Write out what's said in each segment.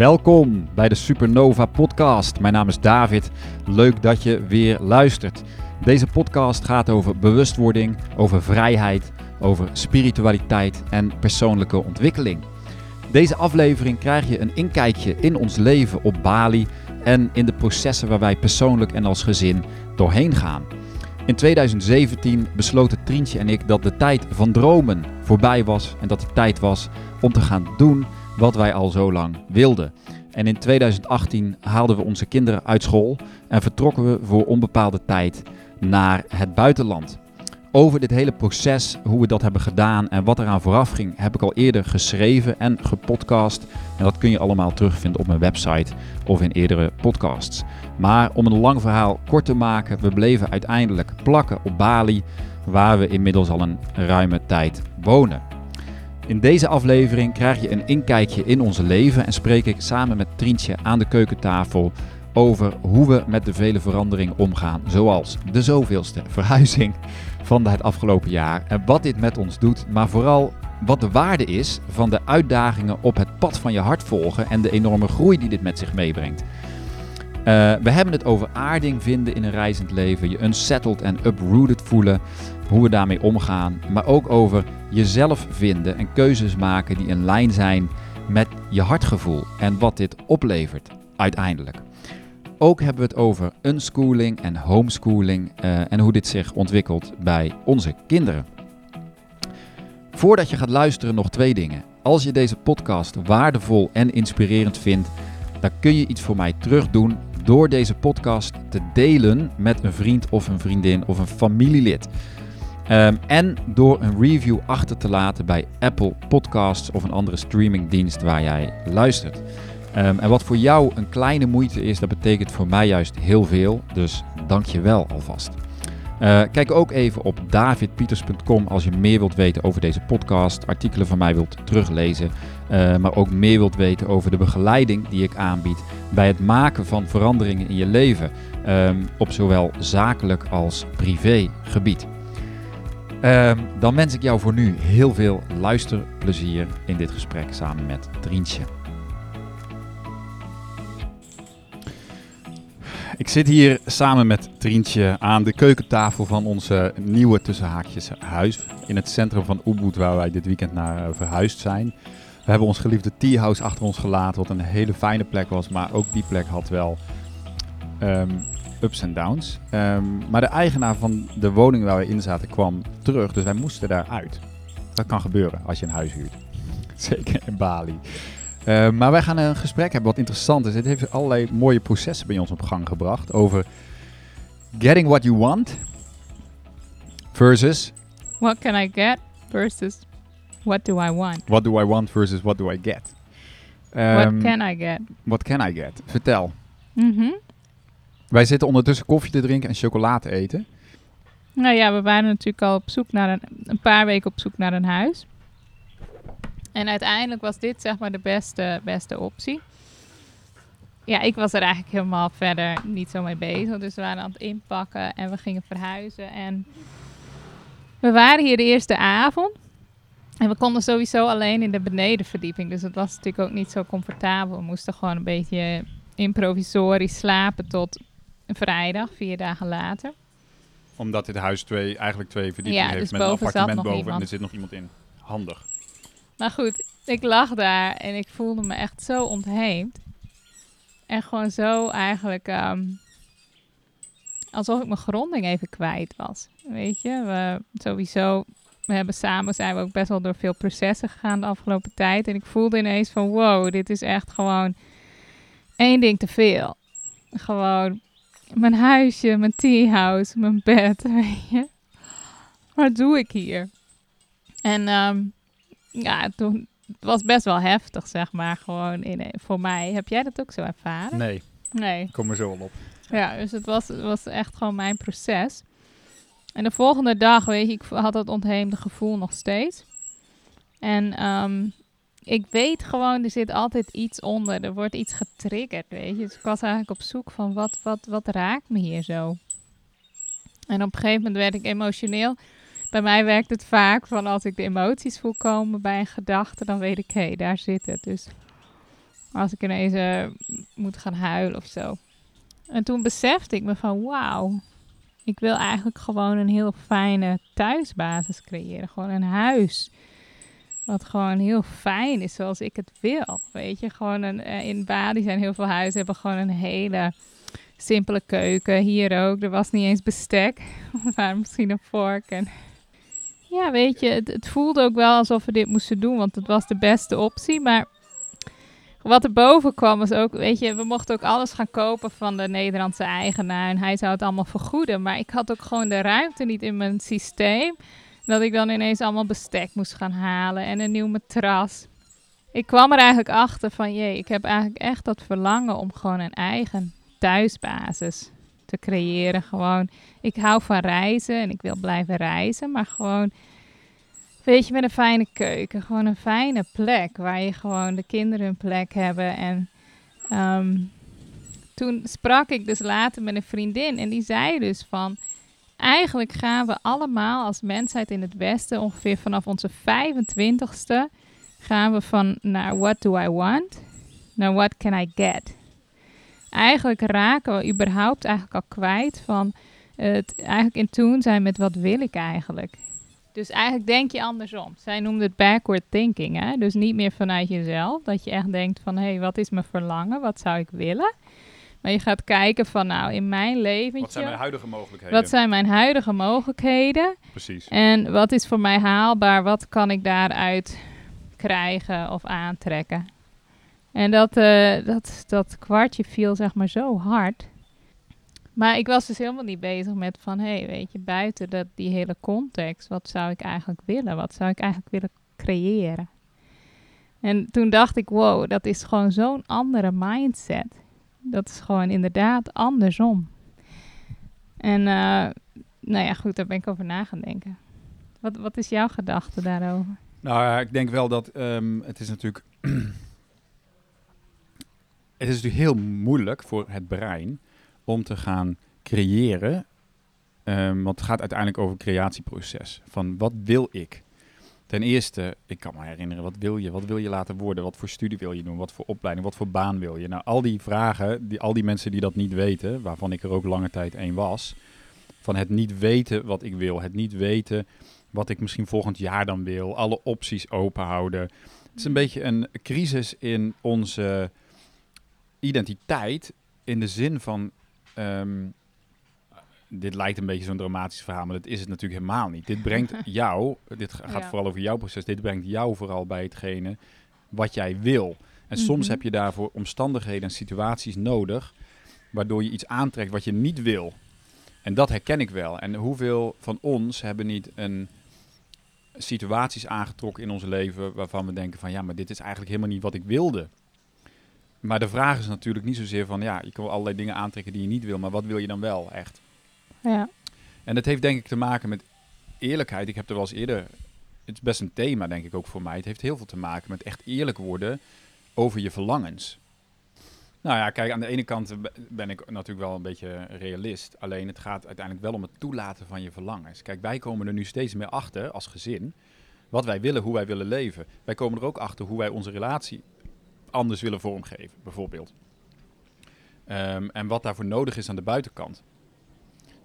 Welkom bij de Supernova Podcast. Mijn naam is David. Leuk dat je weer luistert. Deze podcast gaat over bewustwording, over vrijheid, over spiritualiteit en persoonlijke ontwikkeling. Deze aflevering krijg je een inkijkje in ons leven op Bali en in de processen waar wij persoonlijk en als gezin doorheen gaan. In 2017 besloten Trientje en ik dat de tijd van dromen voorbij was en dat het tijd was om te gaan doen wat wij al zo lang wilden. En in 2018 haalden we onze kinderen uit school en vertrokken we voor onbepaalde tijd naar het buitenland. Over dit hele proces, hoe we dat hebben gedaan en wat eraan vooraf ging, heb ik al eerder geschreven en gepodcast. En dat kun je allemaal terugvinden op mijn website of in eerdere podcasts. Maar om een lang verhaal kort te maken, we bleven uiteindelijk plakken op Bali, waar we inmiddels al een ruime tijd wonen. In deze aflevering krijg je een inkijkje in onze leven en spreek ik samen met Trientje aan de keukentafel over hoe we met de vele veranderingen omgaan, zoals de zoveelste verhuizing van het afgelopen jaar en wat dit met ons doet, maar vooral wat de waarde is van de uitdagingen op het pad van je hart volgen en de enorme groei die dit met zich meebrengt. Uh, we hebben het over aarding vinden in een reizend leven, je unsettled en uprooted voelen, hoe we daarmee omgaan, maar ook over jezelf vinden en keuzes maken die in lijn zijn met je hartgevoel en wat dit oplevert uiteindelijk. Ook hebben we het over unschooling en homeschooling uh, en hoe dit zich ontwikkelt bij onze kinderen. Voordat je gaat luisteren nog twee dingen. Als je deze podcast waardevol en inspirerend vindt, dan kun je iets voor mij terugdoen door deze podcast te delen met een vriend of een vriendin of een familielid. Um, en door een review achter te laten bij Apple Podcasts of een andere streamingdienst waar jij luistert. Um, en wat voor jou een kleine moeite is, dat betekent voor mij juist heel veel. Dus dank je wel alvast. Uh, kijk ook even op davidpieters.com als je meer wilt weten over deze podcast, artikelen van mij wilt teruglezen, uh, maar ook meer wilt weten over de begeleiding die ik aanbied bij het maken van veranderingen in je leven, um, op zowel zakelijk als privé gebied. Um, dan wens ik jou voor nu heel veel luisterplezier in dit gesprek samen met Drientje. Ik zit hier samen met Trientje aan de keukentafel van onze nieuwe tussenhaakjes huis in het centrum van Ubud waar wij dit weekend naar uh, verhuisd zijn. We hebben ons geliefde tea house achter ons gelaten wat een hele fijne plek was, maar ook die plek had wel um, ups en downs. Um, maar de eigenaar van de woning waar we in zaten kwam terug, dus wij moesten daaruit. Dat kan gebeuren als je een huis huurt. Zeker in Bali. Uh, maar wij gaan een gesprek hebben wat interessant is. Het heeft allerlei mooie processen bij ons op gang gebracht over getting what you want versus what can I get versus what do I want. What do I want versus what do I get. Um, what can I get? What can I get? Vertel. Mm -hmm. Wij zitten ondertussen koffie te drinken en chocola te eten. Nou ja, we waren natuurlijk al op zoek naar een, een paar weken op zoek naar een huis. En uiteindelijk was dit zeg maar de beste, beste optie. Ja, ik was er eigenlijk helemaal verder niet zo mee bezig. Dus we waren aan het inpakken en we gingen verhuizen. En we waren hier de eerste avond. En we konden sowieso alleen in de benedenverdieping. Dus het was natuurlijk ook niet zo comfortabel. We moesten gewoon een beetje improvisorisch slapen tot vrijdag, vier dagen later. Omdat dit huis twee, eigenlijk twee verdiepingen ja, heeft dus met een appartement boven en er zit nog iemand in. Handig. Maar goed, ik lag daar en ik voelde me echt zo ontheemd. En gewoon zo eigenlijk um, alsof ik mijn gronding even kwijt was. Weet je, we sowieso, we hebben samen zijn we ook best wel door veel processen gegaan de afgelopen tijd. En ik voelde ineens van wow, dit is echt gewoon één ding te veel. Gewoon mijn huisje, mijn teahouse, mijn bed, weet je. Wat doe ik hier? En um, ja, toen het was best wel heftig, zeg maar, gewoon in, voor mij. Heb jij dat ook zo ervaren? Nee. Nee. Ik kom er zo wel op. Ja, dus het was, het was echt gewoon mijn proces. En de volgende dag, weet je, ik had dat ontheemde gevoel nog steeds. En um, ik weet gewoon, er zit altijd iets onder. Er wordt iets getriggerd, weet je. Dus ik was eigenlijk op zoek van wat, wat, wat raakt me hier zo. En op een gegeven moment werd ik emotioneel. Bij mij werkt het vaak van als ik de emoties voel komen bij een gedachte, dan weet ik, hé, hey, daar zit het. Dus Als ik ineens eh, moet gaan huilen of zo. En toen besefte ik me van wauw. Ik wil eigenlijk gewoon een heel fijne thuisbasis creëren. Gewoon een huis. Wat gewoon heel fijn is zoals ik het wil. Weet je, gewoon een, eh, in Bali zijn heel veel huizen. Hebben gewoon een hele simpele keuken. Hier ook. Er was niet eens bestek. maar misschien een vork. En ja, weet je, het, het voelde ook wel alsof we dit moesten doen. Want het was de beste optie. Maar wat er boven kwam was ook, weet je, we mochten ook alles gaan kopen van de Nederlandse eigenaar. En hij zou het allemaal vergoeden. Maar ik had ook gewoon de ruimte niet in mijn systeem. Dat ik dan ineens allemaal bestek moest gaan halen en een nieuw matras. Ik kwam er eigenlijk achter van, jee, ik heb eigenlijk echt dat verlangen om gewoon een eigen thuisbasis te creëren. Gewoon, ik hou van reizen en ik wil blijven reizen, maar gewoon, weet je, met een fijne keuken. Gewoon een fijne plek waar je gewoon de kinderen een plek hebben. En ehm, toen sprak ik dus later met een vriendin en die zei dus van, eigenlijk gaan we allemaal als mensheid in het Westen ongeveer vanaf onze 25ste gaan we van naar what do I want naar what can I get. Eigenlijk raken we überhaupt eigenlijk al kwijt van het eigenlijk in tune zijn met wat wil ik eigenlijk. Dus eigenlijk denk je andersom. Zij noemde het backward thinking. Hè? Dus niet meer vanuit jezelf. Dat je echt denkt van, hé, hey, wat is mijn verlangen? Wat zou ik willen? Maar je gaat kijken van, nou, in mijn leven. Wat zijn mijn huidige mogelijkheden? Wat zijn mijn huidige mogelijkheden? Precies. En wat is voor mij haalbaar? Wat kan ik daaruit krijgen of aantrekken? En dat, uh, dat, dat kwartje viel zeg maar zo hard. Maar ik was dus helemaal niet bezig met van, hé, hey, weet je, buiten dat, die hele context, wat zou ik eigenlijk willen? Wat zou ik eigenlijk willen creëren? En toen dacht ik, wow, dat is gewoon zo'n andere mindset. Dat is gewoon inderdaad andersom. En uh, nou ja, goed, daar ben ik over na gaan denken. Wat, wat is jouw gedachte daarover? Nou ik denk wel dat um, het is natuurlijk... het is natuurlijk heel moeilijk voor het brein om te gaan creëren. Um, want het gaat uiteindelijk over het creatieproces. Van wat wil ik? Ten eerste, ik kan me herinneren, wat wil je? Wat wil je laten worden? Wat voor studie wil je doen? Wat voor opleiding? Wat voor baan wil je? Nou, al die vragen, die, al die mensen die dat niet weten, waarvan ik er ook lange tijd één was, van het niet weten wat ik wil, het niet weten wat ik misschien volgend jaar dan wil, alle opties open houden. Het is een beetje een crisis in onze identiteit, in de zin van um, dit lijkt een beetje zo'n dramatisch verhaal, maar dat is het natuurlijk helemaal niet. Dit brengt jou, dit gaat ja. vooral over jouw proces, dit brengt jou vooral bij hetgene wat jij wil. En soms Mhm. heb je daarvoor omstandigheden en situaties nodig, waardoor je iets aantrekt wat je niet wil. En dat herken ik wel. En hoeveel van ons hebben niet een situaties aangetrokken in ons leven waarvan we denken van ja, maar dit is eigenlijk helemaal niet wat ik wilde. Maar de vraag is natuurlijk niet zozeer van ja, je kan wel allerlei dingen aantrekken die je niet wil, maar wat wil je dan wel echt? Ja. En dat heeft denk ik te maken met eerlijkheid. Ik heb er wel eens eerder. Het is best een thema, denk ik ook voor mij. Het heeft heel veel te maken met echt eerlijk worden over je verlangens. Nou ja, kijk, aan de ene kant ben ik natuurlijk wel een beetje realist. Alleen het gaat uiteindelijk wel om het toelaten van je verlangens. Kijk, wij komen er nu steeds meer achter als gezin. Wat wij willen, hoe wij willen leven. Wij komen er ook achter hoe wij onze relatie anders willen vormgeven, bijvoorbeeld. Um, en wat daarvoor nodig is aan de buitenkant.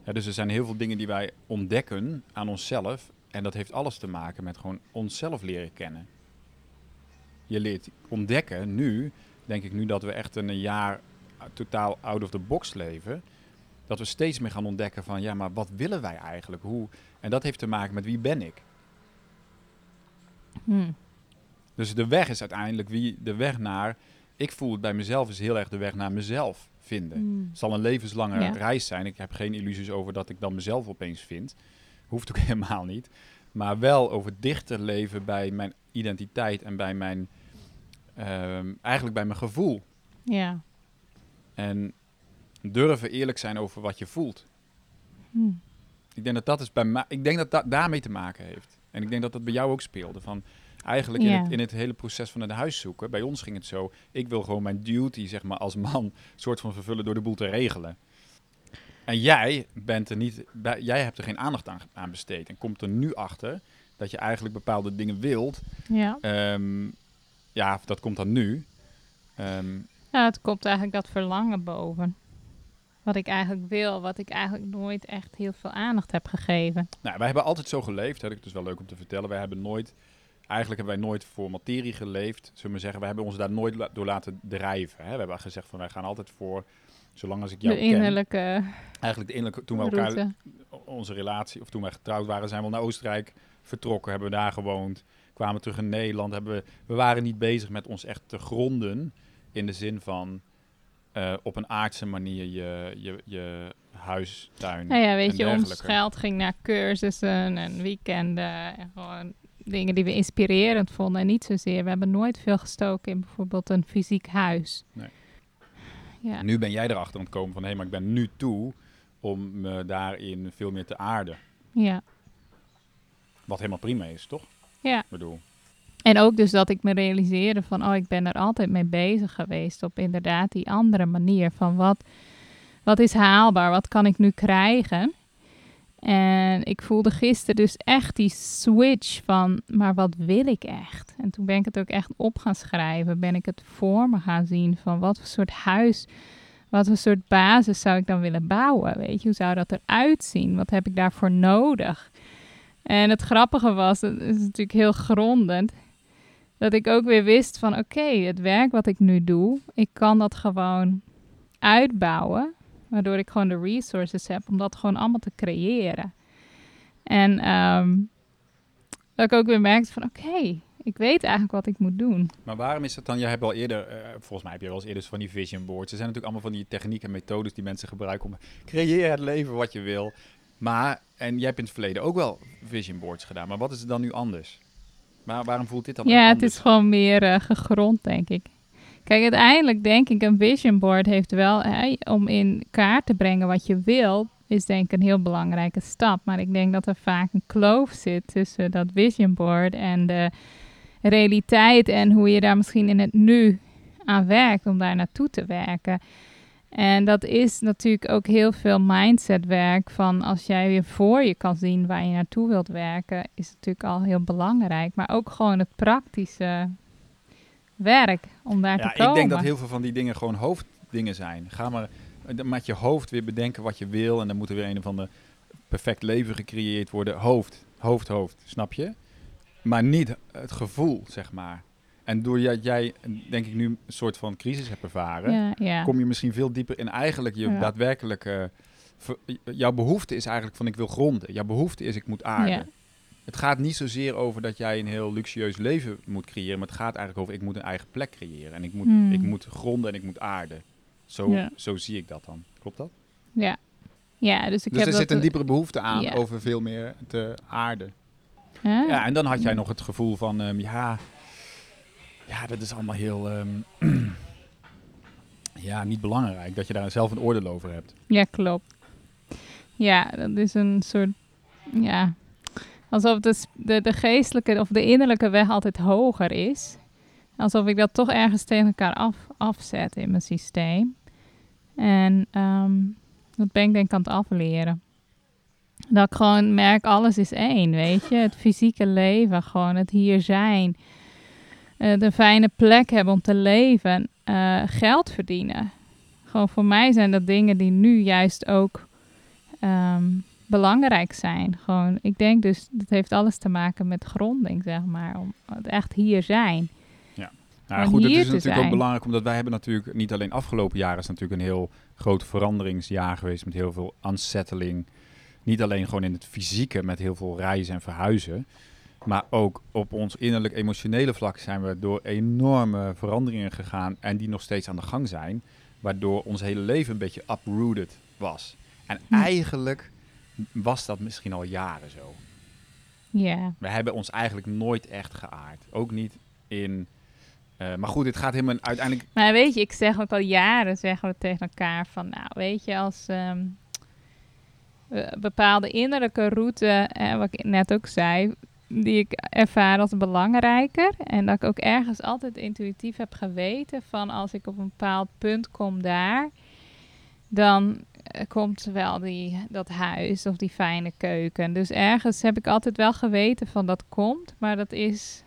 Ja, dus er zijn heel veel dingen die wij ontdekken aan onszelf. En dat heeft alles te maken met gewoon onszelf leren kennen. Je leert ontdekken nu, denk ik nu dat we echt een jaar totaal out of the box leven. Dat we steeds meer gaan ontdekken van, ja, maar wat willen wij eigenlijk? Hoe? En dat heeft te maken met wie ben ik? Hmm. Dus de weg is uiteindelijk wie de weg naar. Ik voel het bij mezelf is heel erg de weg naar mezelf vinden. Hmm. Het zal een levenslange Ja. reis zijn. Ik heb geen illusies over dat ik dan mezelf opeens vind. Hoeft ook helemaal niet. Maar wel over dichter leven bij mijn identiteit en bij mijn. ehm, eigenlijk bij mijn gevoel. Ja. En durven eerlijk zijn over wat je voelt. Hmm. Ik denk dat dat is bij mij. Ik denk dat dat daarmee te maken heeft. En ik denk dat dat bij jou ook speelde. Van eigenlijk in, Ja. het, in het hele proces van het huis zoeken. Bij ons ging het zo. Ik wil gewoon mijn duty, zeg maar, als man, soort van vervullen door de boel te regelen. En jij bent er niet. bij- Jij hebt er geen aandacht aan, aan besteed. En komt er nu achter dat je eigenlijk bepaalde dingen wilt. Ja. Ehm, ja, dat komt dan nu. Ja, het komt eigenlijk dat verlangen boven. Wat ik eigenlijk wil, wat ik eigenlijk nooit echt heel veel aandacht heb gegeven. nou, wij hebben altijd zo geleefd. Hè. Dat is wel leuk om te vertellen. Wij hebben nooit, eigenlijk hebben wij nooit voor materie geleefd. Zullen we zeggen, wij hebben ons daar nooit la- door laten drijven. Hè. We hebben gezegd van wij gaan altijd voor, zolang als ik jou de ken. innerlijke Eigenlijk de innerlijke, toen we elkaar onze relatie, of toen wij getrouwd waren, zijn we naar Oostenrijk vertrokken, hebben we daar gewoond, kwamen terug in Nederland. Hebben we, we waren niet bezig met ons echt te gronden in de zin van eh, op een aardse manier je, je, je huis, tuin. Nou ja, weet je, ons geld ging naar cursussen en weekenden. En gewoon dingen die we inspirerend vonden. En niet zozeer. We hebben nooit veel gestoken in bijvoorbeeld een fysiek huis. Nee. Ja. Nu ben jij erachter aan het komen van, hé, maar ik ben nu toe om me daarin veel meer te aarden. ja. Wat helemaal prima is, toch? Ja. Ik bedoel, En ook dus dat ik me realiseerde van, oh, ik ben er altijd mee bezig geweest op inderdaad die andere manier van wat, wat is haalbaar, wat kan ik nu krijgen. En ik voelde gisteren dus echt die switch van, maar wat wil ik echt? En toen ben ik het ook echt op gaan schrijven, ben ik het voor me gaan zien van wat voor soort huis, wat voor soort basis zou ik dan willen bouwen? Weet je, hoe zou dat eruit zien? Wat heb ik daarvoor nodig? En het grappige was, het is natuurlijk heel grondend, dat ik ook weer wist van oké, het werk wat ik nu doe, ik kan dat gewoon uitbouwen, waardoor ik gewoon de resources heb om dat gewoon allemaal te creëren. En ehm, dat ik ook weer merkte van oké, ik weet eigenlijk wat ik moet doen. Maar waarom is dat dan? Jij hebt al eerder, eh, volgens mij heb je wel eens eerder van die vision boards. Er zijn natuurlijk allemaal van die technieken en methodes die mensen gebruiken om creëer het leven wat je wil. Maar, en jij hebt in het verleden ook wel vision boards gedaan. Maar wat is er dan nu anders? Maar waarom voelt dit dan Ja, het is gewoon meer eh, gegrond, denk ik. Kijk, uiteindelijk denk ik een vision board heeft wel, om in kaart te brengen wat je wil, is denk ik een heel belangrijke stap. Maar ik denk dat er vaak een kloof zit tussen dat vision board en de realiteit en hoe je daar misschien in het nu aan werkt om daar naartoe te werken. En dat is natuurlijk ook heel veel mindsetwerk van als jij weer voor je kan zien waar je naartoe wilt werken, is natuurlijk al heel belangrijk. Maar ook gewoon het praktische werk om daar Ja, te komen. ik denk dat heel veel van die dingen gewoon hoofddingen zijn. Ga maar eh, met je hoofd weer bedenken wat je wil. En dan moet er weer een of ander perfect leven gecreëerd worden. Hoofd, hoofd, hoofd, snap je? Maar niet het gevoel, zeg maar. En doordat jij, denk ik, nu een soort van crisis hebt ervaren, ja, ja. kom je misschien veel dieper in eigenlijk je daadwerkelijke... jouw behoefte is eigenlijk van ik wil gronden. Jouw behoefte is ik moet aarden. Het gaat niet zozeer over dat jij een heel luxueus leven moet creëren, maar het gaat eigenlijk over ik moet een eigen plek creëren. En ik moet, Hmm. ik moet gronden en ik moet aarden. Zo, Ja. zo zie ik dat dan. Klopt dat? ja. ja, dus ik dus heb er zit een diepere behoefte aan Ja. over veel meer te aarden. Ja, en dan had jij nog het gevoel van, ehm, ja, ja, dat is allemaal heel, ehm, ja, niet belangrijk. Dat je daar zelf een oordeel over hebt. Ja, klopt. Ja, dat is een soort, ja, alsof de, de, de geestelijke of de innerlijke weg altijd hoger is. Alsof ik dat toch ergens tegen elkaar af, afzet in mijn systeem. En ehm, dat ben ik denk ik aan het afleren. Dat ik gewoon merk, alles is één, weet je. Het fysieke leven, gewoon het hier zijn. eh, de fijne plek hebben om te leven. eh, geld verdienen. Gewoon voor mij zijn dat dingen die nu juist ook ehm, belangrijk zijn. Gewoon, ik denk dus, dat heeft alles te maken met gronding, zeg maar. Om het echt hier zijn. Nou Om goed, het is natuurlijk ook belangrijk, omdat wij hebben natuurlijk niet alleen afgelopen jaren is natuurlijk een heel groot veranderingsjaar geweest met heel veel unsettling. Niet alleen gewoon in het fysieke met heel veel reizen en verhuizen, maar ook op ons innerlijk emotionele vlak zijn we door enorme veranderingen gegaan en die nog steeds aan de gang zijn, waardoor ons hele leven een beetje uprooted was. En Hm. eigenlijk was dat misschien al jaren zo. Ja, We hebben ons eigenlijk nooit echt geaard. Ook niet in. eh, maar goed, dit gaat helemaal uiteindelijk. maar weet je, ik zeg ook al jaren, zeggen we tegen elkaar van, nou, weet je, als ehm, we- bepaalde innerlijke route, eh, wat ik net ook zei, die ik ervaar als belangrijker. En dat ik ook ergens altijd intuïtief heb geweten van als ik op een bepaald punt kom daar, dan eh, komt wel die, dat huis of die fijne keuken. Dus ergens heb ik altijd wel geweten van dat komt, maar dat is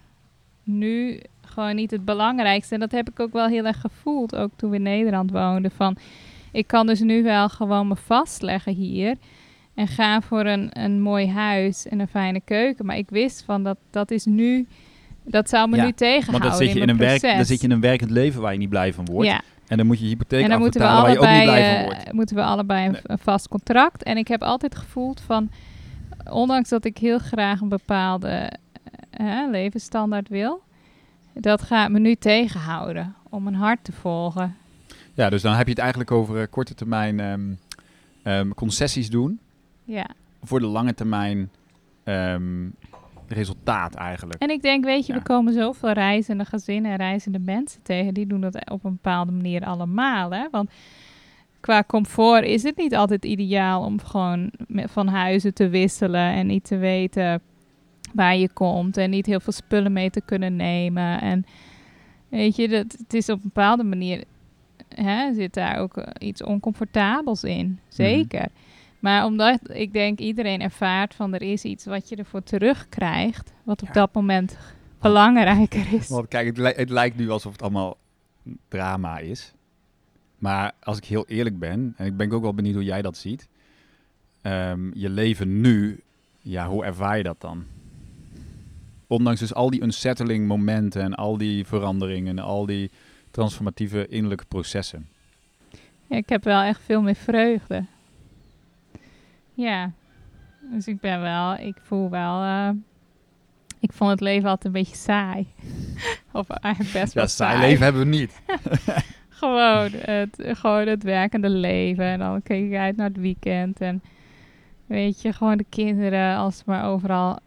nu gewoon niet het belangrijkste. En dat heb ik ook wel heel erg gevoeld, ook toen we in Nederland woonden. Van, ik kan dus nu wel gewoon me vastleggen hier. En gaan voor een, een mooi huis en een fijne keuken. Maar ik wist van dat dat is nu. Dat zou me Ja, nu tegenhouden. Want dan zit, je in een werk, dan zit je in een werkend leven waar je niet blij van wordt. Ja, En dan moet je hypotheek en dan moeten we afbetalen waar je ook niet allebei, blij van eh, wordt. moeten we allebei een, Nee. een vast contract. En ik heb altijd gevoeld van, ondanks dat ik heel graag een bepaalde eh, levensstandaard wil, dat gaat me nu tegenhouden om mijn hart te volgen. Ja, dus dan heb je het eigenlijk over eh, korte termijn ehm, ehm, concessies doen. Ja. Voor de lange termijn ehm, resultaat eigenlijk. En ik denk, weet je, Ja. we komen zoveel reizende gezinnen en reizende mensen tegen. Die doen dat op een bepaalde manier allemaal. Hè? Want qua comfort is het niet altijd ideaal om gewoon van huizen te wisselen en niet te weten waar je komt en niet heel veel spullen mee te kunnen nemen. En weet je, dat, het is op een bepaalde manier, hè, zit daar ook eh, iets oncomfortabels in. Zeker. Maar omdat ik denk iedereen ervaart van er is iets wat je ervoor terugkrijgt, wat op Ja. dat moment belangrijker is. Want kijk, het, li- het lijkt nu alsof het allemaal drama is. Maar als ik heel eerlijk ben, en ik ben ook wel benieuwd hoe jij dat ziet. ehm, je leven nu, ja, hoe ervaar je dat dan? Ondanks dus al die unsettling momenten en al die veranderingen en al die transformatieve innerlijke processen. Ja, ik heb wel echt veel meer vreugde. Ja, dus ik ben wel, ik voel wel, eh, ik vond het leven altijd een beetje saai. of eigenlijk best wel Ja, saai leven hebben we niet. gewoon, het, gewoon het werkende leven. En dan keek ik uit naar het weekend. En weet je, gewoon de kinderen als ze maar overal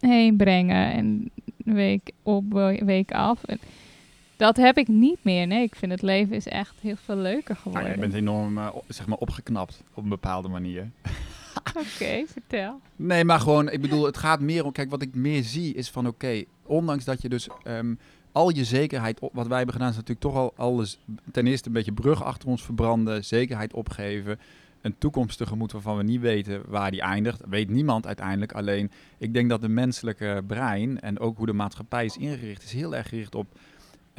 heen brengen. En week op, week af. En dat heb ik niet meer. Nee, ik vind het leven is echt heel veel leuker Nou, geworden. je bent enorm eh, zeg maar opgeknapt op een bepaalde manier. Oké, vertel. Nee, maar gewoon, ik bedoel, het gaat meer om, kijk, wat ik meer zie is van, oké, ondanks dat je dus ehm, al je zekerheid, op, wat wij hebben gedaan is natuurlijk toch al alles, ten eerste een beetje brug achter ons verbranden, zekerheid opgeven, een toekomst tegemoet waarvan we niet weten waar die eindigt. Weet niemand uiteindelijk, alleen ik denk dat de menselijke brein en ook hoe de maatschappij is ingericht, is heel erg gericht op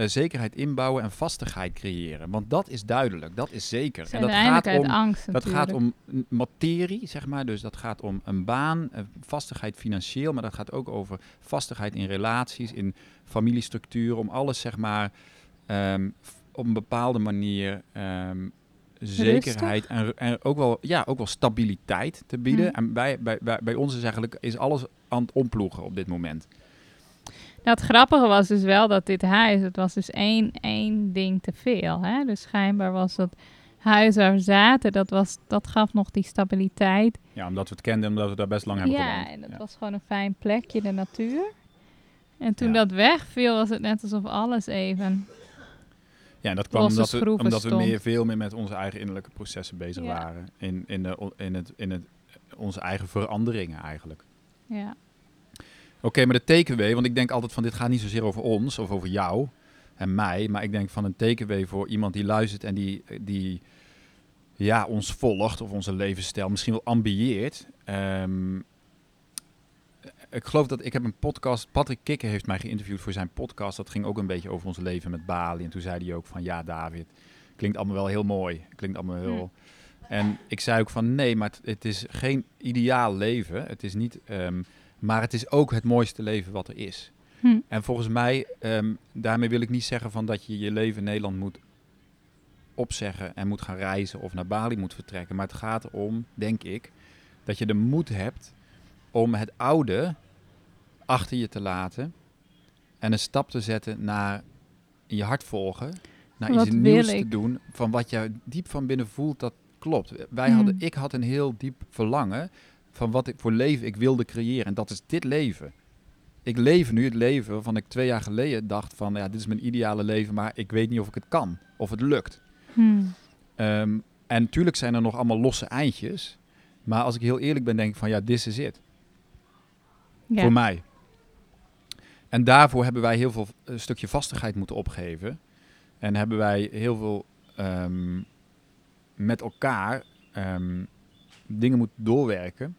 eh, zekerheid inbouwen en vastigheid creëren. Want dat is duidelijk, dat is zeker. En dat gaat om angst dat gaat om materie, zeg maar. Dus dat gaat om een baan, eh, vastigheid financieel, maar dat gaat ook over vastigheid in relaties, in familiestructuren, om alles, zeg maar, ehm, op een bepaalde manier ehm, zekerheid en, en ook, wel, ja, ook wel stabiliteit te bieden. Hmm. En bij, bij, bij, bij ons is eigenlijk is alles aan het omploegen op dit moment. Nou, het grappige was dus wel dat dit huis, het was dus één, één ding te veel. Hè? Dus schijnbaar was dat huis waar we zaten, dat, was, dat gaf nog die stabiliteit. Ja, omdat we het kenden en omdat we daar best lang hebben Ja, gewoond. en het Ja. was gewoon een fijn plekje, de natuur. En toen Ja. dat wegviel, was het net alsof alles even... Ja, en dat kwam omdat we, omdat we meer, veel meer met onze eigen innerlijke processen bezig Ja. waren. In, in, de, in, het, in het, onze eigen veranderingen eigenlijk. Ja, Oké, maar de takeaway, want ik denk altijd van dit gaat niet zozeer over ons of over jou en mij, maar ik denk van een takeaway voor iemand die luistert en die, die ja, ons volgt of onze levensstijl misschien wel ambieert. Ehm, ik geloof dat ik heb een podcast, Patrick Kikker heeft mij geïnterviewd voor zijn podcast. Dat ging ook een beetje over ons leven met Bali. En toen zei hij ook van ja, David, klinkt allemaal wel heel mooi. Klinkt allemaal heel. En ik zei ook van nee, maar het, het is geen ideaal leven. Het is niet. ehm, maar het is ook het mooiste leven wat er is. Hm. En volgens mij, ehm, daarmee wil ik niet zeggen van dat je je leven in Nederland moet opzeggen en moet gaan reizen of naar Bali moet vertrekken. Maar het gaat erom, denk ik, dat je de moed hebt om het oude achter je te laten en een stap te zetten naar je hart volgen, naar Wat iets nieuws te doen van wat je diep van binnen voelt dat klopt. Wij Hmm. hadden, ik had een heel diep verlangen van wat ik voor leven ik wilde creëren en dat is dit leven. Ik leef nu het leven waarvan ik twee jaar geleden dacht van ja, dit is mijn ideale leven, maar ik weet niet of ik het kan of het lukt. Hm. Ehm, en natuurlijk zijn er nog allemaal losse eindjes. Maar als ik heel eerlijk ben, denk ik van ja, this is ja. Voor mij. En daarvoor hebben wij heel veel een stukje vastigheid moeten opgeven. En hebben wij heel veel ehm, met elkaar ehm, dingen moeten doorwerken.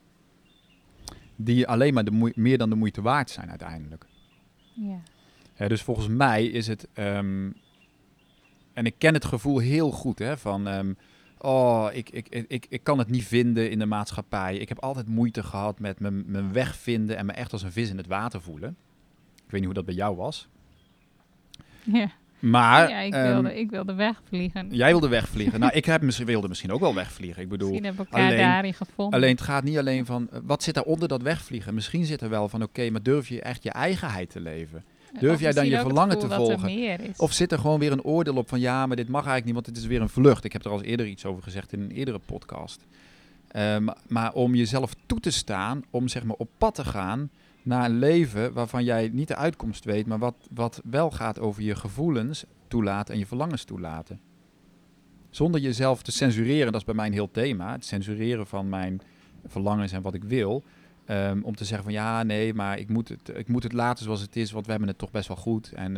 Die alleen maar de meer dan de moeite waard zijn uiteindelijk. ja. Hè, dus volgens mij is het. ehm, en ik ken het gevoel heel goed hè, van. ehm, oh, ik, ik, ik, ik, ik kan het niet vinden in de maatschappij. Ik heb altijd moeite gehad met mijn, mijn weg vinden en me echt als een vis in het water voelen. Ik weet niet hoe dat bij jou was. Ja, Maar. ja ik, ehm, wilde, ik wilde wegvliegen. Jij wilde wegvliegen. nou, ik heb, misschien- wilde misschien ook wel wegvliegen. Ik bedoel, Misschien hebben elkaar alleen- daarin gevonden. Alleen het gaat niet alleen van eh, wat zit daaronder dat wegvliegen. Misschien zit er wel van oké, maar durf je echt je eigenheid te leven? durf Of jij dan je verlangen te volgen? Of zit er gewoon weer een oordeel op van ja, maar dit mag eigenlijk niet, want het is weer een vlucht. Ik heb er al eens eerder iets over gezegd in een eerdere podcast. Eh, maar, maar om jezelf toe te staan, om zeg maar op pad te gaan naar een leven waarvan jij niet de uitkomst weet, maar wat, wat wel gaat over je gevoelens toelaten en je verlangens toelaten. Zonder jezelf te censureren, dat is bij mij een heel thema. Het censureren van mijn verlangens en wat ik wil. Ehm, om te zeggen van ja, nee, maar ik moet, het, ik moet het laten zoals het is, want we hebben het toch best wel goed. En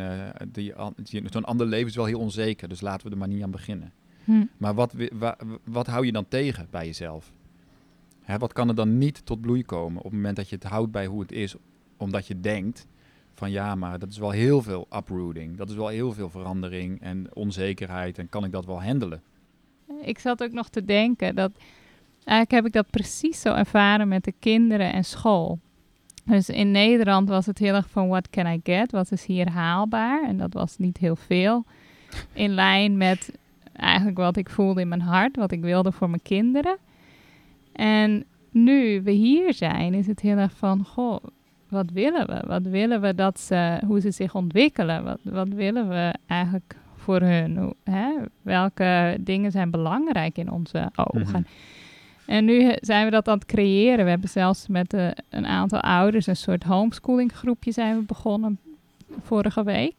die, die- zo'n ander leven is wel heel onzeker, dus laten we er maar niet aan beginnen. Hm. Maar wat, wa- wat hou je dan tegen bij jezelf? Hè, wat kan er dan niet tot bloei komen op het moment dat je het houdt bij hoe het is, omdat je denkt van ja, maar dat is wel heel veel uprooting, dat is wel heel veel verandering en onzekerheid en kan ik dat wel handelen? Ik zat ook nog te denken dat eigenlijk heb ik dat precies zo ervaren met de kinderen en school. Dus in Nederland was het heel erg van what can I get? Wat is hier haalbaar? En dat was niet heel veel. In lijn met eigenlijk wat ik voelde in mijn hart, wat ik wilde voor mijn kinderen. En nu we hier zijn, is het heel erg van goh, wat willen we? Wat willen we dat ze, hoe ze zich ontwikkelen? Wat, wat willen we eigenlijk voor hun? Hoe, hè? Welke dingen zijn belangrijk in onze ogen? Mhm. En nu zijn we dat aan het creëren. We hebben zelfs met eh, een aantal ouders een soort homeschooling groepje zijn we begonnen vorige week.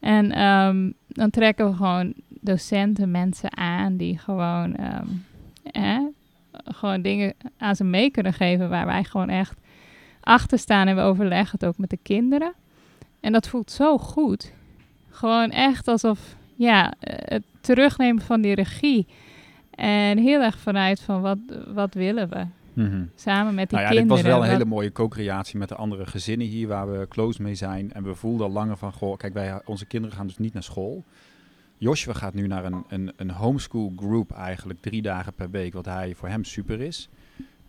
En ehm, dan trekken we gewoon docenten, mensen aan die gewoon, ehm, gewoon dingen aan ze mee kunnen geven waar wij gewoon echt achter staan en we overleggen het ook met de kinderen. En dat voelt zo goed. Gewoon echt alsof, ja, het terugnemen van die regie. En heel erg vanuit van wat, wat willen we samen met die Nou ja, dit kinderen. was wel een hele mooie co-creatie met de andere gezinnen hier waar we close mee zijn. En we voelden al langer van, goh, kijk, wij, onze kinderen gaan dus niet naar school. Joshua gaat nu naar een, een, een homeschool group eigenlijk, drie dagen per week, wat hij voor hem super is.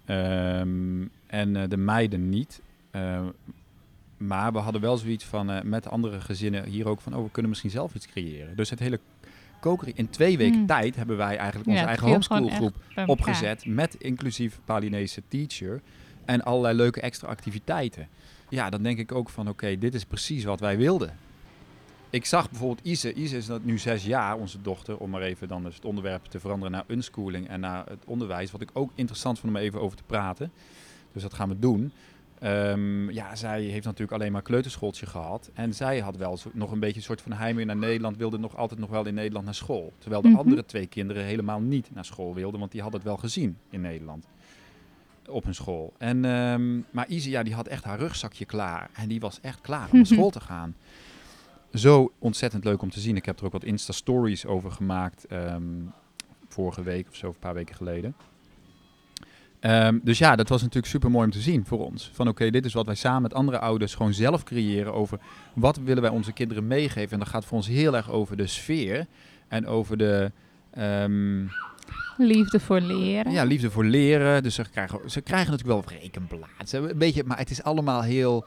Ehm, en eh, de meiden niet. Ehm, maar we hadden wel zoiets van, eh, met andere gezinnen hier ook van, oh, we kunnen misschien zelf iets creëren. Dus het hele co in twee weken Hmm. tijd hebben wij eigenlijk onze Ja, eigen viel gewoon homeschool groep echt bij elkaar. opgezet met inclusief Balinese teacher en allerlei leuke extra activiteiten. Ja, dan denk ik ook van oké, dit is precies wat wij wilden. Ik zag bijvoorbeeld Ise, Ise is dat nu zes jaar, onze dochter, om maar even dan dus het onderwerp te veranderen naar unschooling en naar het onderwijs, wat ik ook interessant vond om even over te praten. Dus dat gaan we doen. Ehm, ja, zij heeft natuurlijk alleen maar kleuterschooltje gehad. En zij had wel zo- nog een beetje een soort van heimwee naar Nederland. Wilde nog altijd nog wel in Nederland naar school. Terwijl de Mhm. andere twee kinderen helemaal niet naar school wilden. Want die hadden het wel gezien in Nederland. Op hun school. En, ehm, maar Izzy, ja, die had echt haar rugzakje klaar. En die was echt klaar om naar school te gaan. Zo ontzettend leuk om te zien. Ik heb er ook wat Insta-stories over gemaakt. ehm, vorige week of zo, of een paar weken geleden. Ehm, dus ja, dat was natuurlijk super mooi om te zien voor ons. Van oké, dit is wat wij samen met andere ouders gewoon zelf creëren over wat willen wij onze kinderen meegeven. En dat gaat voor ons heel erg over de sfeer en over de ehm, Liefde voor leren. ja, liefde voor leren. Dus ze krijgen, ze krijgen natuurlijk wel Een beetje, maar het is allemaal heel.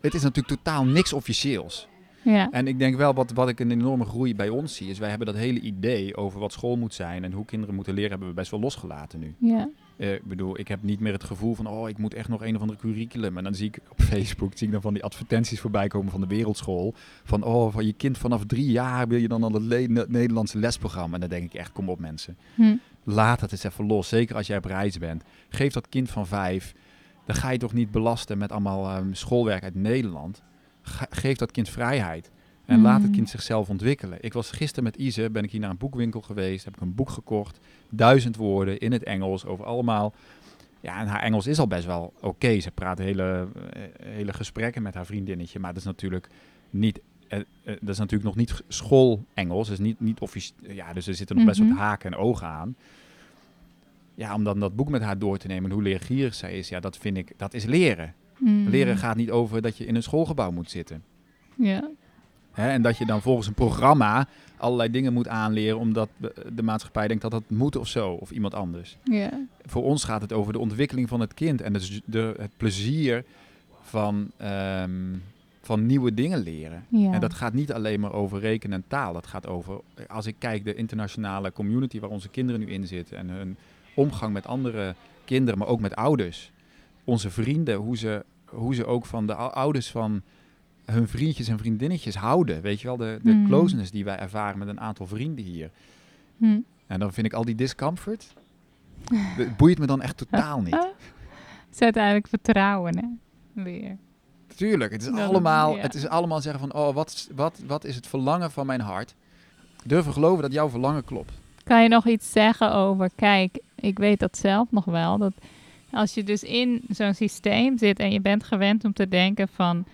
Het is natuurlijk totaal niks officieels. Ja. En ik denk wel, wat, wat ik een enorme groei bij ons zie, is wij hebben dat hele idee over wat school moet zijn en hoe kinderen moeten leren, hebben we best wel losgelaten nu. ja. Eh, ik bedoel, ik heb niet meer het gevoel van, oh, ik moet echt nog een of andere curriculum. En dan zie ik op Facebook, zie ik dan van die advertenties voorbij komen van de wereldschool. Van, oh, van je kind vanaf drie jaar wil je dan al het le- Nederlandse lesprogramma. En dan denk ik echt, kom op mensen. Hm. Laat het eens even los, zeker als jij op reis bent. Geef dat kind van vijf, dan ga je toch niet belasten met allemaal ehm, schoolwerk uit Nederland. Geef dat kind vrijheid. En laat het kind zichzelf ontwikkelen. Ik was gisteren met Ise, ben ik hier naar een boekwinkel geweest, heb ik een boek gekocht. Duizend woorden in het Engels, over allemaal. Ja, en haar Engels is al best wel oké. Ze praat hele, eh, hele gesprekken met haar vriendinnetje, maar dat is natuurlijk niet... eh, eh, dat is natuurlijk nog niet school-Engels, dus niet, niet officieel. Ja, dus er zitten nog best wat haken en ogen aan. Ja, om dan dat boek met haar door te nemen en hoe leergierig zij is, ja, dat vind ik, dat is leren. Mm. Leren gaat niet over dat je in een schoolgebouw moet zitten. Ja. Hè? En dat je dan volgens een programma allerlei dingen moet aanleren omdat de- maatschappij denkt dat dat moet of zo, of iemand anders. Ja. Voor ons gaat het over de ontwikkeling van het kind en dus de, het plezier van, ehm, van nieuwe dingen leren. ja. En dat gaat niet alleen maar over rekenen en taal. Dat gaat over, als ik kijk, de internationale community waar onze kinderen nu in zitten en hun omgang met andere kinderen, maar ook met ouders. Onze vrienden, hoe ze, hoe ze ook van de ou- ouders van hun vriendjes en vriendinnetjes houden. Weet je wel, de, de Mm. closeness die wij ervaren met een aantal vrienden hier. Hm. En dan vind ik al die discomfort, het boeit me dan echt totaal niet. Het is uiteindelijk vertrouwen, hè? Weer. Tuurlijk, het is, dat- allemaal, ja. het is allemaal zeggen van, oh, wat, is- wat, wat is het verlangen van mijn hart? Durven geloven dat jouw verlangen klopt. Kan je nog iets zeggen over, kijk, ik weet dat zelf nog wel, dat als je dus in zo'n systeem zit en je bent gewend om te denken van,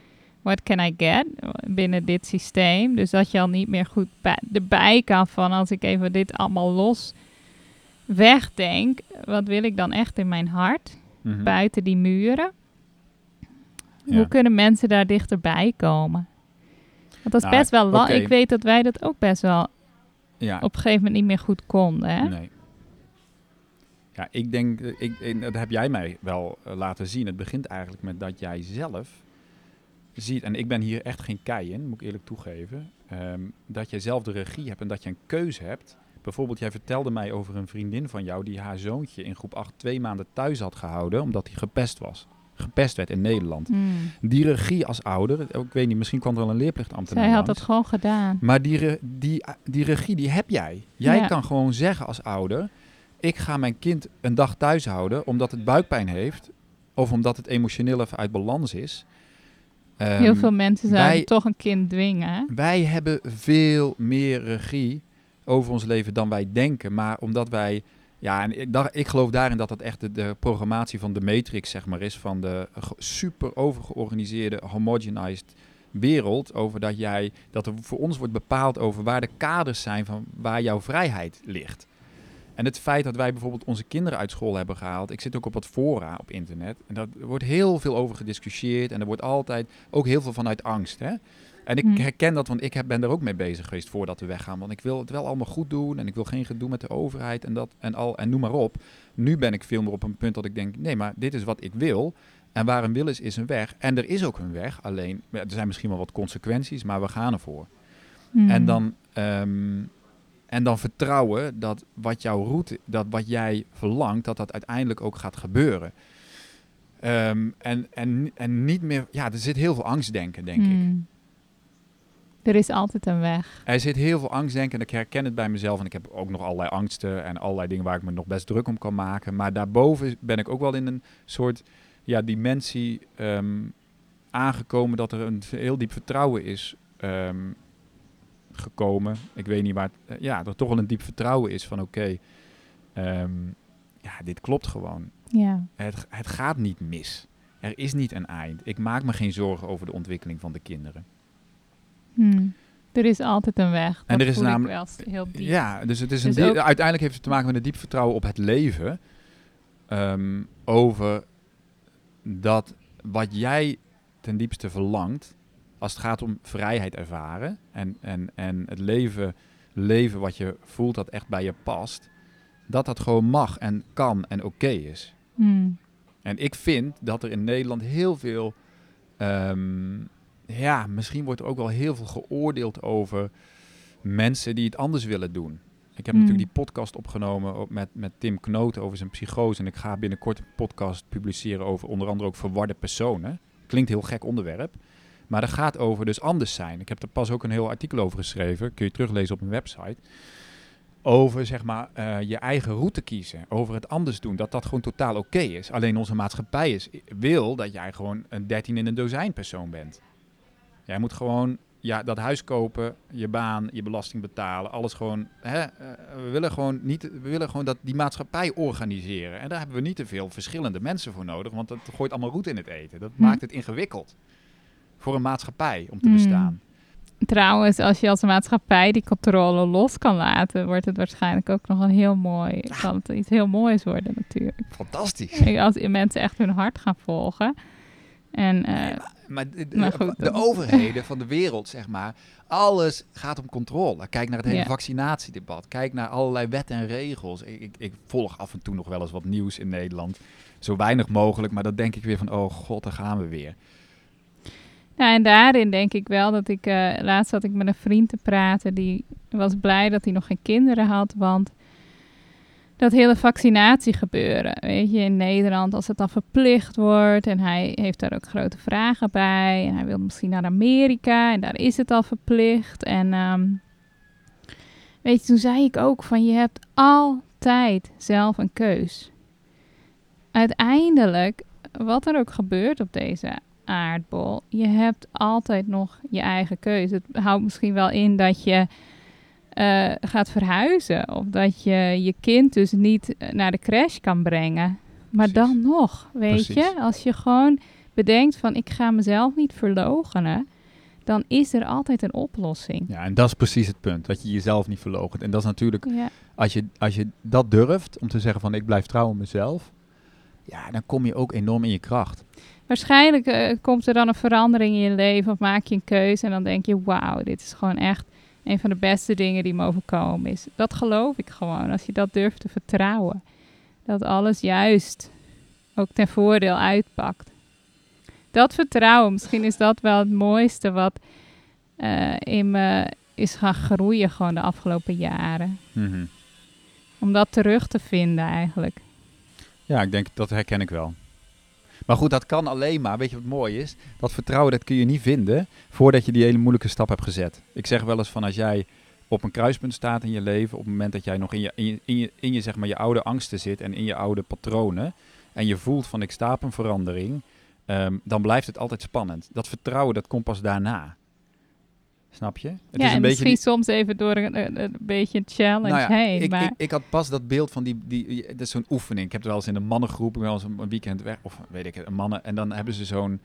what can I get binnen dit systeem? Dus dat je al niet meer goed bij, erbij kan van, als ik even dit allemaal los wegdenk, wat wil ik dan echt in mijn hart, Mhm. buiten die muren? Ja. Hoe kunnen mensen daar dichterbij komen? Want dat is Nou, best wel lang. Ik weet dat wij dat ook best wel Ja, op een gegeven moment niet meer goed konden. Hè? nee. Ja, ik denk, eh, ik, dat heb jij mij wel eh, laten zien. Het begint eigenlijk met dat jij zelf ziet, en ik ben hier echt geen kei in, moet ik eerlijk toegeven, ehm, dat jij zelf de regie hebt en dat je een keuze hebt. Bijvoorbeeld, jij vertelde mij over een vriendin van jou die haar zoontje in groep 8 twee maanden thuis had gehouden omdat hij gepest was. Gepest werd in Nederland. Hmm. Die regie als ouder, ik weet niet, misschien kwam er wel een leerplichtambtenaar Zij had dat gewoon gedaan. Maar die, die, die regie, die heb jij. Jij Ja. kan gewoon zeggen als ouder... ik ga mijn kind een dag thuis houden omdat het buikpijn heeft... of omdat het emotioneel even uit balans is. Ehm, Heel veel mensen zouden wij- toch een kind dwingen. hè? Wij hebben veel meer regie over ons leven dan wij denken. Maar omdat wij... Ja, en ik, dacht, ik geloof daarin dat dat echt de, de programmatie van de matrix, zeg maar, is. Van de super overgeorganiseerde, homogenized wereld. Over dat jij, dat er voor ons wordt bepaald over waar de kaders zijn van waar jouw vrijheid ligt. En het feit dat wij bijvoorbeeld onze kinderen uit school hebben gehaald. Ik zit ook op wat fora op internet. En daar wordt heel veel over gediscussieerd. En er wordt altijd ook heel veel vanuit angst. Hè? En ik Hmm. herken dat, want ik heb, ben er ook mee bezig geweest voordat we weggaan. Want ik wil het wel allemaal goed doen. En ik wil geen gedoe met de overheid en dat en al. En noem maar op. Nu ben ik veel meer op een punt dat ik denk: nee, maar dit is wat ik wil. En waar een wil is, is een weg. En er is ook een weg. Alleen, er zijn misschien wel wat consequenties, maar we gaan ervoor. Hmm. En, dan, ehm, en dan vertrouwen dat wat jouw route, dat wat jij verlangt, dat dat uiteindelijk ook gaat gebeuren. Ehm, en, en, en niet meer, ja, er zit heel veel angstdenken, denk ik. Hmm. Er is altijd een weg. Er zit heel veel angstdenken en ik herken het bij mezelf. En ik heb ook nog allerlei angsten en allerlei dingen waar ik me nog best druk om kan maken. Maar daarboven ben ik ook wel in een soort ja, dimensie ehm, aangekomen dat er een heel diep vertrouwen is ehm, gekomen. Ik weet niet waar, het, eh, ja, er toch wel een diep vertrouwen is van oké, ehm, ja, dit klopt gewoon. Ja. Het, het gaat niet mis. Er is niet een eind. Ik maak me geen zorgen over de ontwikkeling van de kinderen. Hmm. Er is altijd een weg. En er is namelijk- heel diep. Ja, dus het is een Dus ook- uiteindelijk heeft het te maken met een diep vertrouwen op het leven. ehm, over dat wat jij ten diepste verlangt, als het gaat om vrijheid ervaren en, en, en het leven, leven wat je voelt dat echt bij je past, dat dat gewoon mag en kan en oké is. Hmm. En ik vind dat er in Nederland heel veel. ehm, ja, misschien wordt er ook wel heel veel geoordeeld over mensen die het anders willen doen. Ik heb Hmm. natuurlijk die podcast opgenomen met, met Tim Knoot over zijn psychose. En ik ga binnenkort een podcast publiceren over onder andere ook verwarde personen. Klinkt heel gek onderwerp. Maar dat gaat over dus anders zijn. Ik heb er pas ook een heel artikel over geschreven. Kun je teruglezen op mijn website. Over zeg maar eh, je eigen route kiezen. Over het anders doen. Dat dat gewoon totaal oké is. Alleen onze maatschappij is, wil dat jij gewoon een 13 in een dozijn persoon bent. Jij moet gewoon ja, dat huis kopen, je baan, je belasting betalen. Alles gewoon. Hè, eh, we, willen gewoon niet, we willen gewoon dat die maatschappij organiseren. En daar hebben we niet te veel verschillende mensen voor nodig. Want dat gooit allemaal roet in het eten. Dat Hm. maakt het ingewikkeld. Voor een maatschappij om te Hmm. bestaan. Trouwens, als je als maatschappij die controle los kan laten, wordt het waarschijnlijk ook nog een heel mooi, kan het iets heel moois worden natuurlijk. Fantastisch. Als mensen echt hun hart gaan volgen. En uh, maar de, de, goed, de overheden van de wereld, zeg maar, alles gaat om controle. Kijk naar het hele vaccinatiedebat. Kijk naar allerlei wetten en regels. Ik, ik, ik, volg af en toe nog wel eens wat nieuws in Nederland. Zo weinig mogelijk, maar dan denk ik weer van, oh god, daar gaan we weer. Ja, en daarin denk ik wel dat ik... Uh, laatst had ik met een vriend te praten. Die was blij dat hij nog geen kinderen had. Want dat hele vaccinatie gebeuren. Weet je, in Nederland, als het dan verplicht wordt. En hij heeft daar ook grote vragen bij. En hij wil misschien naar Amerika. En daar is het al verplicht. En um, weet je, toen zei ik ook van je hebt altijd zelf een keus. Uiteindelijk, wat er ook gebeurt op deze aardbol, je hebt altijd nog je eigen keuze. Het houdt misschien wel in dat je uh, gaat verhuizen. Of dat je je kind dus niet eh, naar de crash kan brengen. Maar dan nog, weet je, als je gewoon bedenkt van ik ga mezelf niet verlogenen, dan is er altijd een oplossing. Ja, en dat is precies het punt, dat je jezelf niet verlogent. En dat is natuurlijk, ja. als, je, als je dat durft, om te zeggen van ik blijf trouw aan mezelf, ja, dan kom je ook enorm in je kracht. Waarschijnlijk uh, komt er dan een verandering in je leven of maak je een keuze en dan denk je, wauw, dit is gewoon echt een van de beste dingen die me overkomen is. Dat geloof ik gewoon, als je dat durft te vertrouwen. Dat alles juist ook ten voordeel uitpakt. Dat vertrouwen, misschien is dat wel het mooiste wat uh, in me is gaan groeien gewoon de afgelopen jaren. Mhm. Om dat terug te vinden eigenlijk. Ja, ik denk dat herken ik wel. Maar goed, dat kan alleen maar, weet je wat mooi is? Dat vertrouwen, dat kun je niet vinden voordat je die hele moeilijke stap hebt gezet. Ik zeg wel eens van als jij op een kruispunt staat in je leven, op het moment dat jij nog in je, in je, in je, zeg maar, je oude angsten zit en in je oude patronen, en je voelt van ik sta op een verandering, ehm, dan blijft het altijd spannend. Dat vertrouwen, dat komt pas daarna. Snap je? Het ja, is een en beetje misschien soms even door een, een, beetje een challenge nou ja, heen. Ik, maar... ik, ik, had pas dat beeld van die, die, dat is zo'n oefening. Ik heb het wel eens in een mannengroep, wel eens een weekend weg, of weet ik het, een mannen. En dan hebben ze zo'n,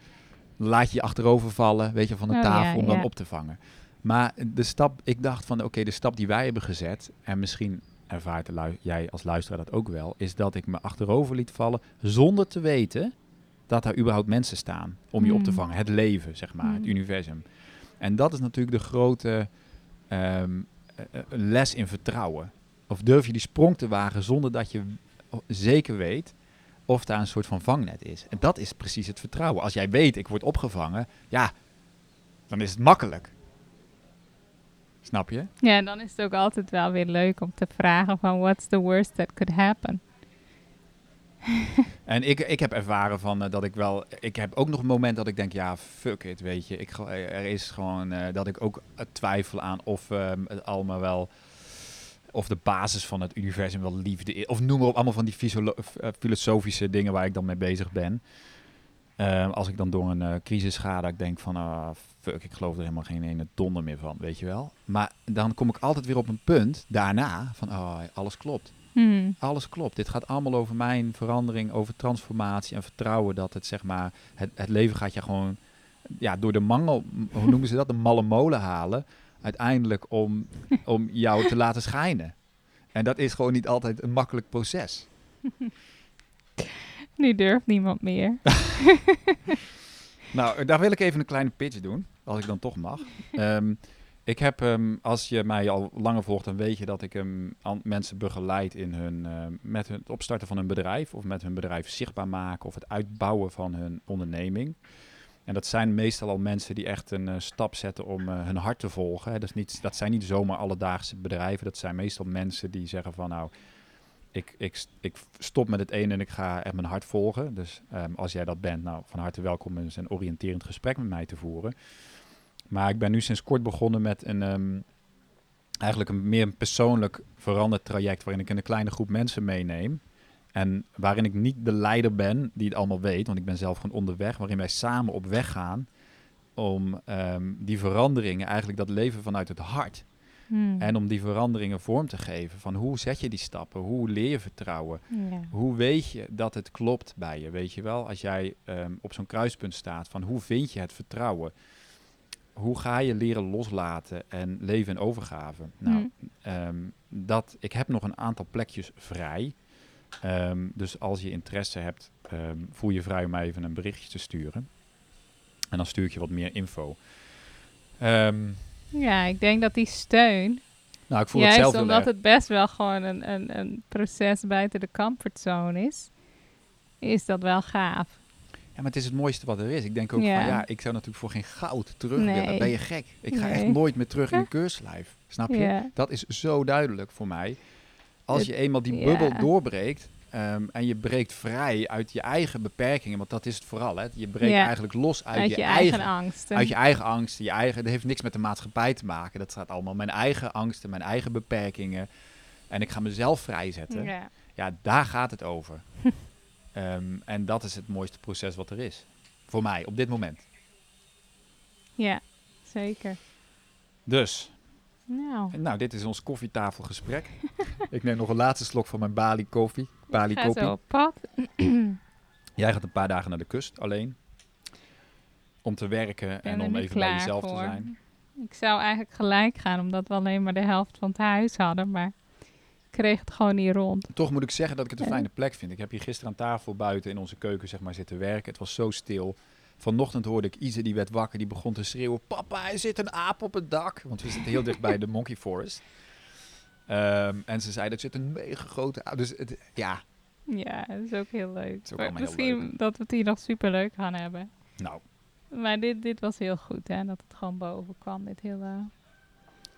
laat je je achterover vallen, weet je, van de oh, tafel om dan op te vangen. Maar de stap, ik dacht van, oké, de stap die wij hebben gezet, en misschien ervaart jij als luisteraar dat ook wel, is dat ik me achterover liet vallen zonder te weten dat daar überhaupt mensen staan om je op te hmm. vangen. Het leven, zeg maar, het hmm. universum. En dat is natuurlijk de grote ehm, eh, eh, les in vertrouwen. Of durf je die sprong te wagen zonder dat je zeker weet of daar een soort van vangnet is. En dat is precies het vertrouwen. Als jij weet, ik word opgevangen, ja, dan is het makkelijk. Snap je? Ja, dan is het ook altijd wel weer leuk om te vragen van what's the worst that could happen? en ik, ik heb ervaren van uh, dat ik wel. Ik heb ook nog een moment dat ik denk, ja, fuck it, weet je. Ik, er is gewoon uh, dat ik ook twijfel aan of um, het allemaal wel. Of de basis van het universum wel liefde is. Of noem maar op, allemaal van die filosofische dingen waar ik dan mee bezig ben. Uh, als ik dan door een crisis ga, dat ik denk van, uh, fuck, ik geloof er helemaal geen ene donder meer van, weet je wel. Maar dan kom ik altijd weer op een punt daarna van, oh, alles klopt. Hmm. Alles klopt. Dit gaat allemaal over mijn verandering, over transformatie en vertrouwen dat het zeg maar, het, het leven gaat je gewoon ja, door de mangel, hoe noemen ze dat, de malle molen halen, uiteindelijk om, om jou te laten schijnen. En dat is gewoon niet altijd een makkelijk proces. Nu durft niemand meer. nou, daar wil ik even een kleine pitch doen, als ik dan toch mag. Um, ik heb, um, als je mij al langer volgt, dan weet je dat ik um, mensen begeleid in hun, uh, met het opstarten van hun bedrijf, of met hun bedrijf zichtbaar maken, of het uitbouwen van hun onderneming. En dat zijn meestal al mensen die echt een uh, stap zetten om uh, hun hart te volgen. Niet, dat zijn niet zomaar alledaagse bedrijven. Dat zijn meestal mensen die zeggen van nou, ik, ik, ik stop met het ene en ik ga echt mijn hart volgen. Dus um, als jij dat bent, nou van harte welkom eens een oriënterend gesprek met mij te voeren. Maar ik ben nu sinds kort begonnen met een, um, eigenlijk een meer een persoonlijk veranderd traject waarin ik een kleine groep mensen meeneem. En waarin ik niet de leider ben die het allemaal weet, want ik ben zelf gewoon onderweg, waarin wij samen op weg gaan om um, die veranderingen, eigenlijk dat leven vanuit het hart. Hmm. En om die veranderingen vorm te geven. Van hoe zet je die stappen? Hoe leer je vertrouwen? Hoe weet je dat het klopt bij je? Weet je wel, als jij um, op zo'n kruispunt staat, van hoe vind je het vertrouwen? Hoe ga je leren loslaten en leven in overgave? Nou, mm. Ehm, dat, ik heb nog een aantal plekjes vrij. Um, dus als je interesse hebt, um, voel je vrij om mij even een berichtje te sturen. En dan stuur ik je wat meer info. Ehm, Ja, ik denk dat die steun, nou, ik voel het juist zelf heel omdat het best wel gewoon een, een, een proces buiten de comfortzone is, is dat wel gaaf. Ja, maar het is het mooiste wat er is. Ik denk ook Ja. van, ja, ik zou natuurlijk voor geen goud terug Nee. willen. Ben je gek? Ik ga echt nooit meer terug in de keurslijf. Snap je? Ja. Dat is zo duidelijk voor mij. Als Het- je eenmaal die ja. bubbel doorbreekt ehm, en je breekt vrij uit je eigen beperkingen, want dat is het vooral. Hè? Je breekt eigenlijk los uit, Uit, je, eigen, angsten. uit je eigen angsten. Je eigen, dat heeft niks met de maatschappij te maken. Dat staat allemaal mijn eigen angsten, mijn eigen beperkingen. En ik ga mezelf vrijzetten. ja. Ja, daar gaat het over. Ehm, en dat is het mooiste proces wat er is. Voor mij, op dit moment. ja, zeker. Dus, Nou, nou, dit is ons koffietafelgesprek. ik neem nog een laatste slok van mijn Bali koffie. Bali ik ga koffie. zo op pad. Jij gaat een paar dagen naar de kust alleen. Om te werken en om even bij jezelf te zijn. Ik zou eigenlijk gelijk gaan, omdat we alleen maar de helft van het huis hadden, maar kreeg het gewoon niet rond. Toch moet ik zeggen dat ik het een fijne plek vind. Ik heb hier gisteren aan tafel buiten in onze keuken zeg maar, zitten werken. Het was zo stil. Vanochtend hoorde ik Ize, die werd wakker, die begon te schreeuwen... Papa, er zit een aap op het dak. Want we zitten heel dicht bij de Monkey Forest. Ehm, en ze zei, er zit een mega grote aap. Dus het, ja, Ja, dat is ook heel leuk. is ook Maar allemaal heel Misschien dat we het hier nog super leuk gaan hebben. nou. Maar dit, dit was heel goed, hè? Dat het gewoon boven kwam. Dit hele...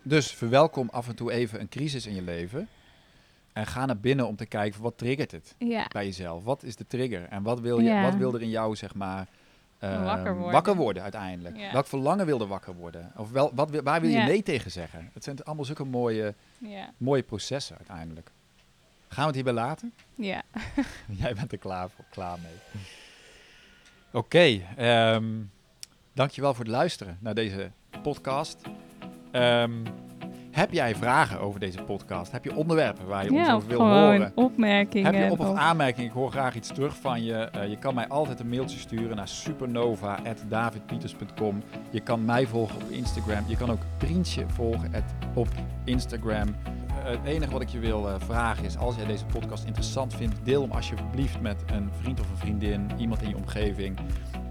Dus verwelkom af en toe even een crisis in je leven. En ga naar binnen om te kijken, wat triggert het? Ja, bij jezelf? Wat is de trigger? En wat wil, je, Ja. wat wil er in jou, zeg maar, ehm, Wakker worden. uiteindelijk? Ja. Welk verlangen wil er wakker worden? Of wel, wat, wil- waar wil je Ja. nee tegen zeggen? Het zijn allemaal zulke mooie, ja, mooie processen uiteindelijk. Gaan we het hierbij laten? ja. Jij bent er klaar, voor, klaar mee. Oké, ehm, dankjewel voor het luisteren naar deze podcast. Ehm, heb jij vragen over deze podcast? Heb je onderwerpen waar je ons ja, over wil horen? opmerkingen. Heb je op- of aanmerkingen? Ik hoor graag iets terug van je. Eh, je kan mij altijd een mailtje sturen naar supernova.davidpieters.com. Je kan mij volgen op Instagram. Je kan ook Prientje volgen op Instagram. Het enige wat ik je wil eh, vragen is, als jij deze podcast interessant vindt, deel hem alsjeblieft met een vriend of een vriendin, iemand in je omgeving.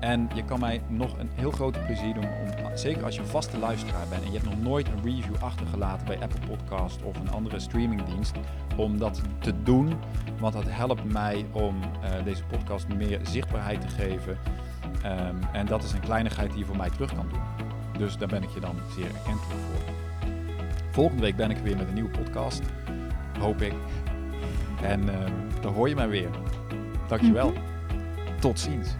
En je kan mij nog een heel groot plezier doen, om, zeker als je een vaste luisteraar bent en je hebt nog nooit een review achtergelaten bij Apple Podcast of een andere streamingdienst, om dat te doen. Want dat helpt mij om eh, deze podcast meer zichtbaarheid te geven. Ehm, en dat is een kleinigheid die je voor mij terug kan doen. Dus daar ben ik je dan zeer erkentelijk voor. Volgende week ben ik weer met een nieuwe podcast. Hoop ik. En ehm dan hoor je mij weer. Dankjewel. Mhm. Tot ziens.